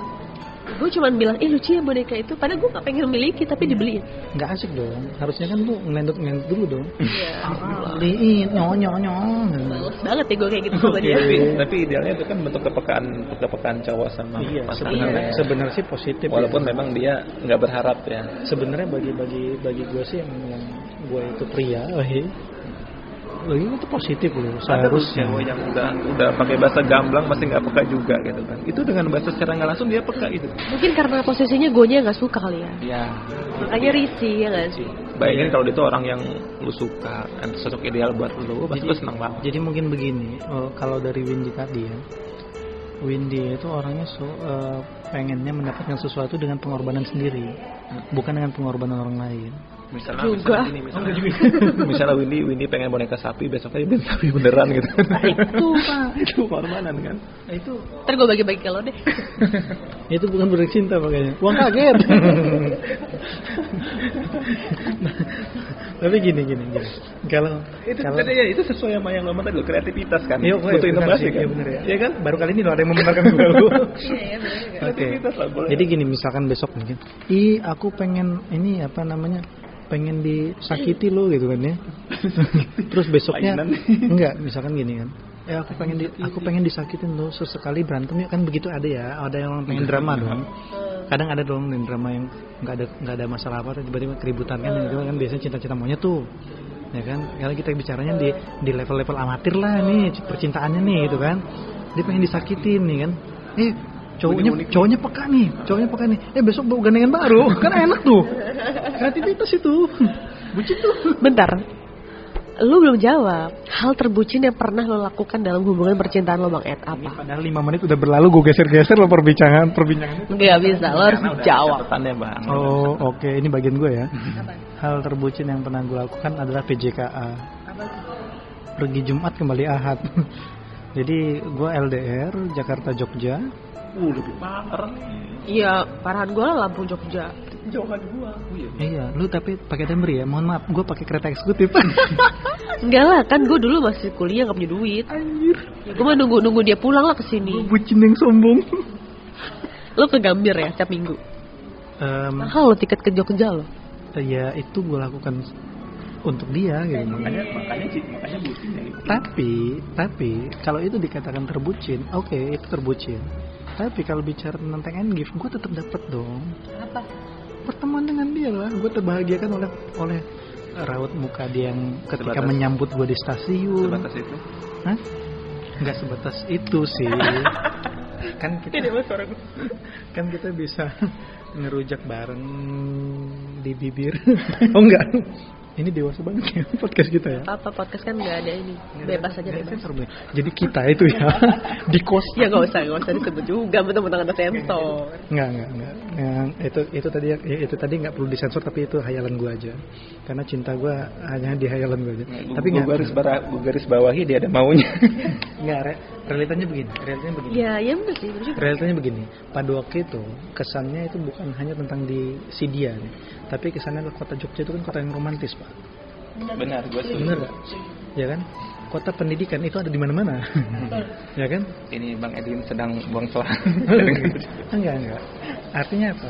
Gue cuman bilang eh lucu ya boneka itu padahal gue gak pengen miliki tapi dibeliin Nggak asik dong. Harusnya kan lu ngelendut ngelendut dulu dong. Iya. Beliin, nyong nyong nyong. Males banget ya gue kayak gitu sama dia Tapi, tapi idealnya itu kan bentuk kepekaan kepekaan cowok sama Iya, sebenarnya Iya. sebenarnya sih positif. ya. Walaupun memang dia nggak berharap ya. sebenarnya bagi bagi bagi gue sih yang yang gue itu pria, gue itu positif loh. Ada Seharusnya. cowok yang udah udah pakai bahasa gamblang masih nggak peka juga gitu kan. Itu dengan bahasa secara nggak langsung dia peka itu. mungkin karena posisinya gue nya nggak suka kali ya Ya. makanya risih ya nggak sih Bayangin kalau dia tuh orang yang lu suka, kan sosok ideal buat lu, pasti lu senang banget. Jadi mungkin begini, oh, kalau dari Windy tadi ya, Windy itu orangnya so, eh, pengennya mendapatkan sesuatu dengan pengorbanan sendiri, bukan dengan pengorbanan orang lain. Misalnya, Juga. misalnya, gini, misalnya, *laughs* misalnya Windy, Windy pengen boneka sapi, besoknya dia beli sapi beneran gitu. itu pak *laughs* itu pengorbanan kan. Nah, itu ntar gue bagi-bagi ke lo deh *laughs* itu bukan budak cinta makanya, uang kaget. Tapi gini gini gini, kalau Itu kalau tadi ya, itu sesuai sama yang ngomong tadi lo, kreativitas kan. Iya, Butuh inovasi sih, kan. iya benar ya. Iya kan? Baru kali ini loh ada yang membenarkan gue. iya ya bener juga Oke. Kreativitas lah, boleh. Jadi gini misalkan besok mungkin, ih aku pengen ini apa namanya, pengen disakiti lo gitu kan ya. Terus besoknya enggak, misalkan gini kan. Eh aku pengen di, aku pengen disakitin lo sesekali berantem ya kan begitu ada ya. Ada yang pengen drama dong. Kadang ada dong yang drama yang nggak ada nggak ada masalah apa tiba-tiba keributan kan gitu kan biasanya cinta-cinta maunya tuh ya kan kalau kita bicaranya di di level-level amatir lah nih percintaannya nih gitu kan dia pengen disakitin nih kan eh cowoknya cowoknya peka nih cowoknya peka nih. Eh besok bawa gandengan baru *laughs* kan enak tuh. Kreativitas itu. Bucin tuh. Bentar. Lu belum jawab hal terbucin yang pernah lo lakukan dalam hubungan percintaan lo bang Ed? Apa? Padahal lima menit udah berlalu gue geser-geser lo perbincangan perbincangannya nggak bisa lo harus jawab. catatannya bang. oh oke ini bagian gue ya. Hal terbucin yang pernah gue lakukan adalah PJKA pergi Jumat kembali Ahad. *laughs* Jadi gue LDR Jakarta Jogja Uh, lebih parah. iya parahan gue lah Lampung Jogja. Jauhan gua. Oh, iya. iya lu tapi pakai Damri ya? Mohon maaf gue pakai kereta eksekutif. *laughs* Enggak lah kan gue dulu masih kuliah gak punya duit. Anjir. Ya gue mah nunggu nunggu dia pulang lah ke sini bucin yang sombong. *laughs* Lo ke Gambir ya setiap minggu? Em, mahal lo tiket ke Jogja lo ya itu gue lakukan untuk dia gitu. Makanya makanya sih makanya bucin ya. tapi tapi kalau itu dikatakan terbucin oke itu terbucin tapi kalau bicara tentang end gift gue tetap dapat dong. Apa? Pertemuan dengan dia lah. Gue terbahagiakan oleh oleh raut muka dia yang ketika Sebatas- menyambut gue di stasiun. Sebatas itu. Hah? nggak sebatas itu sih. *laughs* Kan kita kan kita bisa ngerujak bareng di bibir. *laughs* Oh enggak ini dewasa banget ya *laughs* podcast kita ya. Apa podcast kan nggak ada ini. Bebas aja bebas. sensor. Jadi kita itu ya *laughs* di kos. Ya nggak usah, nggak usah disebut juga, betul-betul ada sensor. Nggak, nggak, nggak. Itu itu tadi ya, itu tadi nggak perlu disensor tapi itu hayalan gua aja. Karena cinta gua hanya di hayalan gua aja. Tapi tapi gue nggak garis, bara- gua garis bawahi dia ada maunya. *laughs* nggak re- realitanya begini, realitanya begini. Ya, ya bener sih. Realitanya begini, pada waktu itu kesannya itu bukan hanya tentang di si dia, nih, tapi kesannya adalah kota Jogja itu kan kota yang romantis pak, Benar, gue setuju. bener gak? Ya kan? Kota pendidikan itu ada di mana-mana, ya kan? Ini Bang Edwin sedang buang suara. *laughs* enggak enggak. Artinya apa?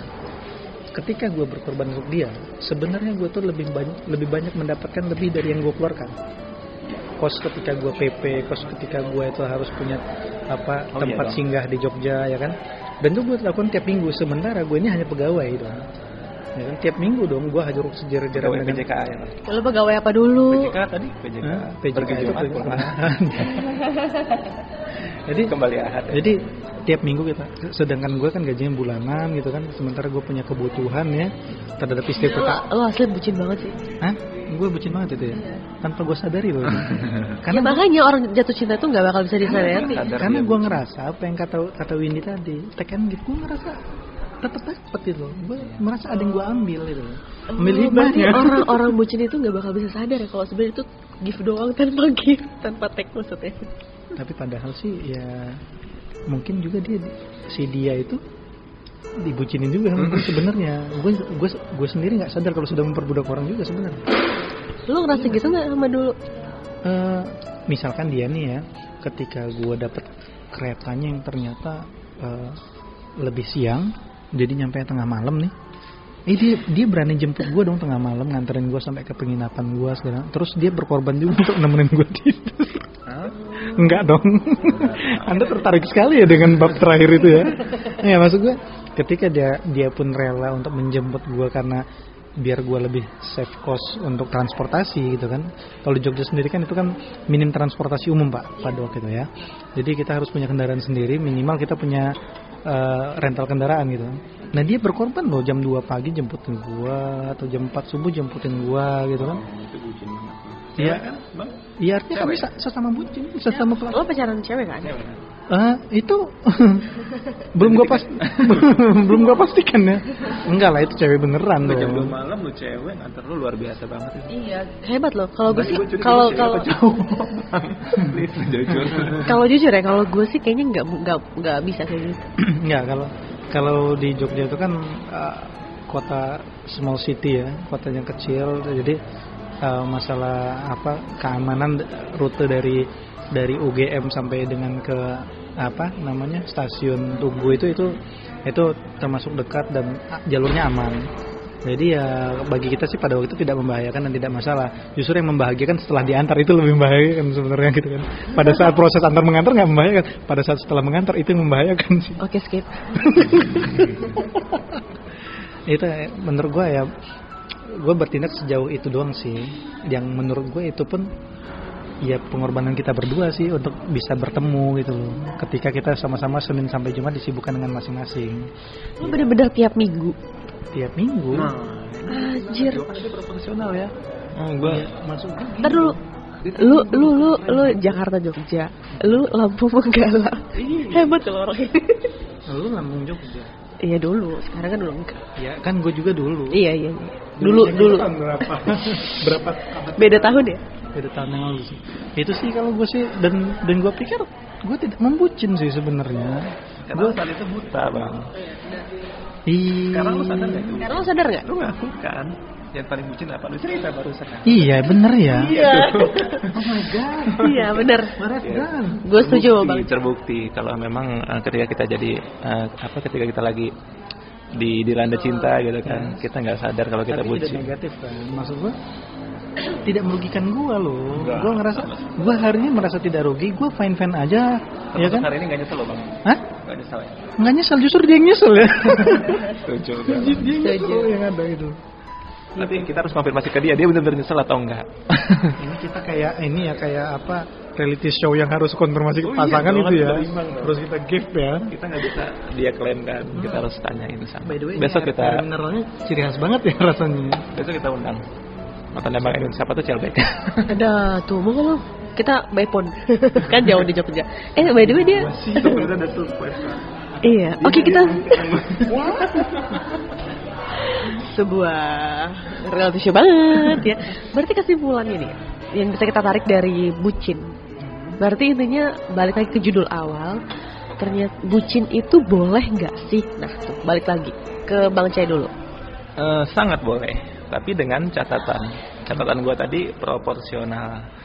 Ketika gue berkorban untuk dia, sebenarnya gue tuh lebih banyak lebih banyak mendapatkan lebih dari yang gue keluarkan. Kos ketika gue PP, kos ketika gue itu harus punya apa Oh, iya tempat dong. singgah di Jogja, ya kan? Dan itu gue lakukan tiap minggu. Sementara gue ini hanya pegawai dong. Ya kan? Tiap minggu dong gue hajar sejarah-jarah Pegawai PJK ya. Lo pegawai apa dulu? PJK tadi PJK. Hah? PJK Pergi itu Jumat, pulang. *laughs* Jadi kembali ahad. ya. Jadi tiap minggu kita, sedangkan gue kan gajinya bulanan gitu kan, sementara gue punya kebutuhan ya terhadap istri Lo, kita. lo asli bucin banget sih. Hah? Gue bucin banget itu ya, tanpa gue sadari loh. *laughs* Ya, karena makanya orang jatuh cinta tuh nggak bakal bisa disadari. Sadar karena dia gue ngerasa apa yang kata kata Windy tadi, take and give, gue ngerasa tetap dapet itu. Gue merasa ada yang gue ambil itu. Ambil Oh, hikmahnya. orang-orang bucin itu nggak bakal bisa sadar ya kalau sebenarnya itu gift doang tanpa gift, tanpa take maksudnya. Tapi padahal sih ya mungkin juga dia si dia itu dibucinin juga sebenarnya. Gue gue gue sendiri nggak sadar kalau sudah memperbudak orang juga sebenarnya. Lo ngerasa gitu nggak sama dulu? Eh, misalkan dia nih ya, ketika gue dapet keretanya yang ternyata eh, lebih siang, jadi nyampe tengah malam nih. Eh dia dia berani jemput gue dong tengah malam nganterin gue sampai ke penginapan gue sekarang. Terus dia berkorban juga untuk nemenin gue tidur. Enggak dong. Anda tertarik sekali ya dengan bab terakhir itu ya. Ya maksud gue ketika dia dia pun rela untuk menjemput gue karena biar gue lebih save cost untuk transportasi gitu kan. Kalau di Jogja sendiri kan itu kan minim transportasi umum pak pada waktu itu ya. Jadi kita harus punya kendaraan sendiri minimal kita punya eh, rental kendaraan gitu. Nah dia berkorban loh jam 2 pagi jemputin gua atau jam 4 subuh jemputin gua gitu kan. Banget. Iya. kan, Bang? Iya artinya kami sa- sesama bucin, sesama pelaku. Lo pacaran cewek kan? Cewek Ah, itu *laughs* belum gua pas *laughs* belum gua pastikan ya. Enggak lah itu cewek beneran Lu jam 2 dong. malam lu cewek nganter lu luar biasa banget itu. Iya, hebat loh. Kalau gue sih, kalau kalau *laughs* kalau jujur ya, kalau gue sih kayaknya nggak nggak nggak bisa kayak gitu. *clears throat* Enggak kalau kalau di Jogja itu kan ah, kota small city ya, kotanya kecil jadi ah, masalah apa keamanan rute dari dari UGM sampai dengan ke apa namanya stasiun Tugu itu itu itu termasuk dekat dan jalurnya aman. Jadi ya bagi kita sih pada waktu itu tidak membahayakan dan tidak masalah. Justru yang membahagiakan setelah diantar itu lebih membahayakan sebenarnya gitu kan. Pada saat proses antar mengantar nggak membahayakan. Pada saat setelah mengantar itu yang membahayakan sih. Oke skip. *laughs* itu menurut gue ya gue bertindak sejauh itu doang sih yang menurut gue itu pun ya pengorbanan kita berdua sih untuk bisa bertemu gitu loh ketika kita sama-sama Senin sampai Jumat disibukkan dengan masing-masing Lo bener-bener tiap minggu. tiap minggu Anjir. kan dia profesional ya Oh, gua masuk Ntar dulu. Lu lu lu lu Jakarta Jogja. Lu Lampung Manggala. Hebat kalau orang ini. lu Lampung Jogja Iya dulu, sekarang kan udah enggak. ya kan gue juga dulu Iya iya. iya. Dulu dulu Tahun berapa berapa beda tahun ya. Beda tahun yang lalu sih itu sih kalau gue sih dan dan gue pikir gue tidak membucin sih sebenarnya Karena saat itu buta bang. Iya. Sekarang lu sadar gak itu? Sekarang lo sadar nggak? Lu ngaku kan? Yang paling bucin apa? Lu cerita barusan kan? Iya bener ya. Iya. *laughs* Oh my god. Iya bener. Berat kan. Gue setuju bang. terbukti kalau memang eh, ketika kita jadi eh, apa ketika kita lagi di dilanda cinta gitu kan kita nggak sadar kalau kita Tapi bucin negatif kan. Maksud gue tidak merugikan gua loh. Gua ngerasa gua hari ini merasa tidak rugi. Gua fine fine aja. ya kan? hari ini nggak nyesel loh bang Hah? nggak nyesel ya Nggak nyesel justru dia yang nyesel ya. *laughs* setuju dia, nyesel yang ada itu. tapi kita harus konfirmasi ke dia dia benar-benar nyesel atau enggak *laughs* ini kita kayak ini ya kayak apa reality show yang harus konfirmasi ke Oh iya pasangan dong, itu ya. harus. Terus kita gift ya. kita nggak bisa dia klaim kan kita harus tanyain sama By the way, besok kita mineralnya ciri khas banget ya rasanya. besok kita undang Mantan Bang Edwin siapa tuh Celbek? *laughs* Ada tuh, mau ngomong kita by phone *laughs* kan jauh di Jogja. Eh by the way dia Iya, oke kita *laughs* sebuah reality show banget ya. Berarti kesimpulannya nih yang bisa kita tarik dari bucin. Berarti intinya balik lagi ke judul awal. Ternyata bucin itu boleh nggak sih? Nah tuh balik lagi ke Bang Cai dulu. Eh, sangat boleh, tapi dengan catatan. Catatan gua tadi proporsional.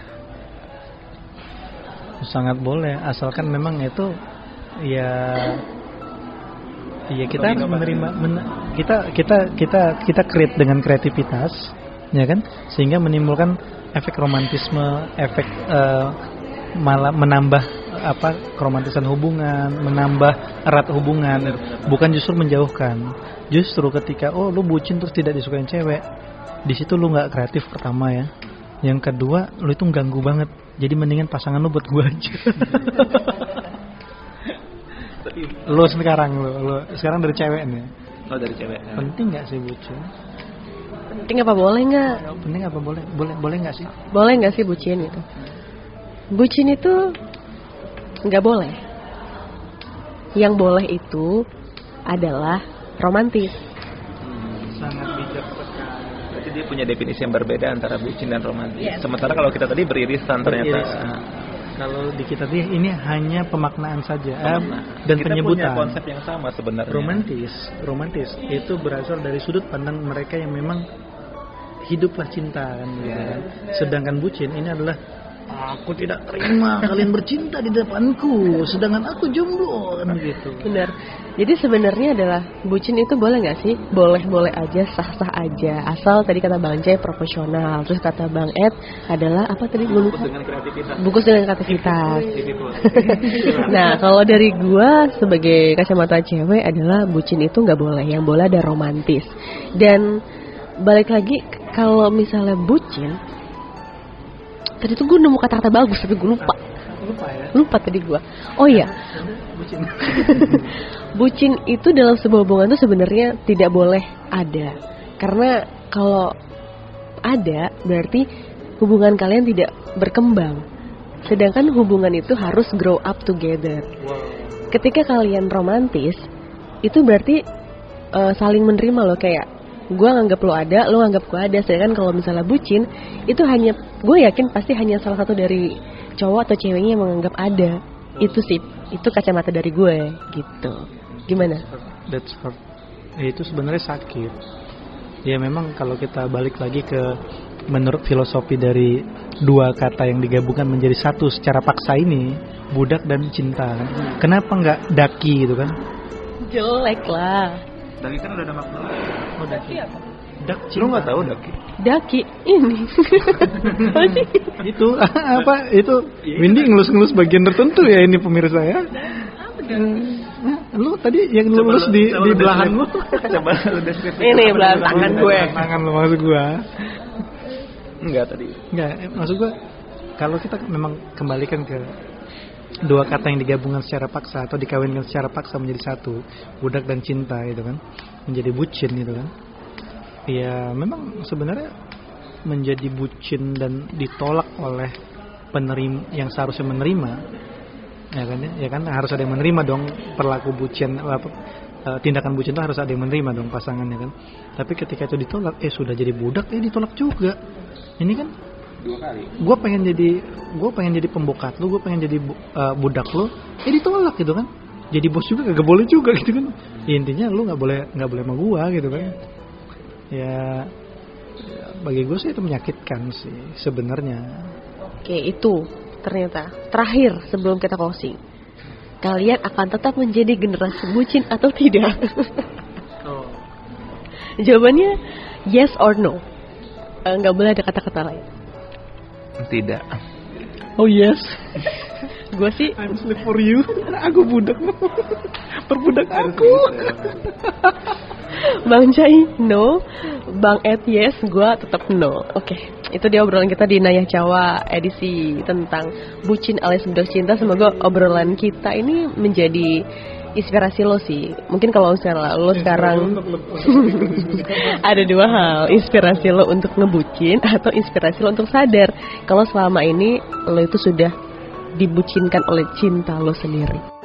sangat boleh asalkan memang itu ya ya kita harus menerima men- kita kita kita kita create dengan kreativitas ya kan sehingga menimbulkan efek romantisme efek eh, malah menambah apa keromantisan hubungan menambah erat hubungan. Bukan justru menjauhkan. Justru ketika oh lu bucin terus tidak disukain cewek di situ lu nggak kreatif pertama ya. Yang kedua lu itu ganggu banget. Jadi mendingan pasangan lu buat gua aja. *laughs* Lu sekarang lu, lu sekarang dari cewek nih. Oh dari cewek. penting nggak sih bucin? Penting apa boleh nggak? penting apa boleh? Boleh boleh nggak sih? Boleh nggak sih bucin itu? Bucin itu nggak boleh. Yang boleh itu adalah romantis. sangat bijak sekali Berarti dia punya definisi yang berbeda antara bucin dan romantis. Yes. Sementara kalau kita tadi beririsan ternyata. Beririsan. kalau di kita tuh ini hanya pemaknaan saja eh, Nah, dan kita penyebutan punya konsep yang sama sebenarnya. romantis romantis itu berasal dari sudut pandang mereka yang memang hiduplah cinta kan gitu kan. sedangkan bucin ini adalah aku tidak terima kalian bercinta di depanku sedangkan aku jomblo kan gitu Benar. Jadi sebenarnya adalah bucin itu boleh nggak sih? Boleh-boleh aja, sah-sah aja. Asal tadi kata Bang Jay profesional. Terus kata Bang Ed adalah apa tadi gue lupa. dengan kreativitas. Bungkus dengan kreativitas. *laughs* nah, kalau dari gua sebagai kacamata cewek adalah bucin itu nggak boleh. Yang boleh ada romantis. Dan balik lagi kalau misalnya bucin, tadi tuh gue nemu kata-kata bagus tapi gue lupa. lupa ya Lupa tadi gua. Oh iya, bucin *laughs* bucin itu dalam sebuah hubungan itu sebenarnya tidak boleh ada. Karena kalau ada berarti hubungan kalian tidak berkembang. Sedangkan hubungan itu harus grow up together. Ketika kalian romantis, itu berarti eh, saling menerima loh kayak gue nganggap lo ada, lo nganggap gue ada. Sedangkan kalau misalnya bucin, itu hanya gue yakin pasti hanya salah satu dari cowok atau ceweknya yang menganggap ada. Itu sih, itu kacamata dari gue gitu. Gimana? that's hurt ya, itu sebenarnya sakit ya memang kalau kita balik lagi ke menurut filosofi dari dua kata yang digabungkan menjadi satu secara paksa ini budak dan cinta kan. kenapa nggak daki gitu kan Jelek lah. Daki kan udah ada makna. oh daki dak Lu cinta nggak tahu Daki? Daki ini. *laughs* Apa sih? itu *laughs* apa itu Windy ngelus-ngelus bagian tertentu ya ini pemirsa ya Eh, lu tadi yang lulus di di belahan lu *laughs* Coba lu deskripsi. Ini belahan tangan gue. tangan lu maksud gua Enggak tadi. Enggak, eh, maksud gua kalau kita memang kembalikan ke dua kata yang digabungkan secara paksa atau dikawinkan secara paksa menjadi satu, budak dan cinta itu kan, menjadi bucin itu kan. Ya memang sebenarnya menjadi bucin dan ditolak oleh penerima yang seharusnya menerima ya kan ya, ya kan? Harus ada yang menerima dong perlaku bucin apa eh, tindakan bucin itu harus ada yang menerima dong pasangannya kan? Tapi ketika itu ditolak eh sudah jadi budak eh ditolak juga. Ini kan Dua kali. gue pengen jadi gue pengen jadi pembokat lu gue pengen jadi bu- eh, budak lu eh ditolak gitu kan jadi bos juga gak boleh juga gitu kan Ya, intinya lu nggak boleh nggak boleh sama gua gitu kan ya ya, bagi gue sih itu menyakitkan sih sebenarnya Oke, itu ternyata terakhir sebelum kita closing. Kalian akan tetap menjadi generasi bucin atau tidak? Jawabannya yes or no. Eh, Nggak boleh ada kata-kata lain. Tidak. oh yes. Gue sih I'm slave for you. *laughs* Aku budak. Perbudak aku. Bang Jai no, Bang Ed yes, gue tetap no. Oke, itu dia obrolan kita di Nayah Jawa edisi tentang bucin alias budak cinta. Semoga obrolan kita ini menjadi inspirasi lo sih. Mungkin kalau misalnya lo sekarang *laughs* ada dua hal, inspirasi lo untuk ngebucin atau inspirasi lo untuk sadar kalau selama ini lo itu sudah dibucinkan oleh cinta lo sendiri.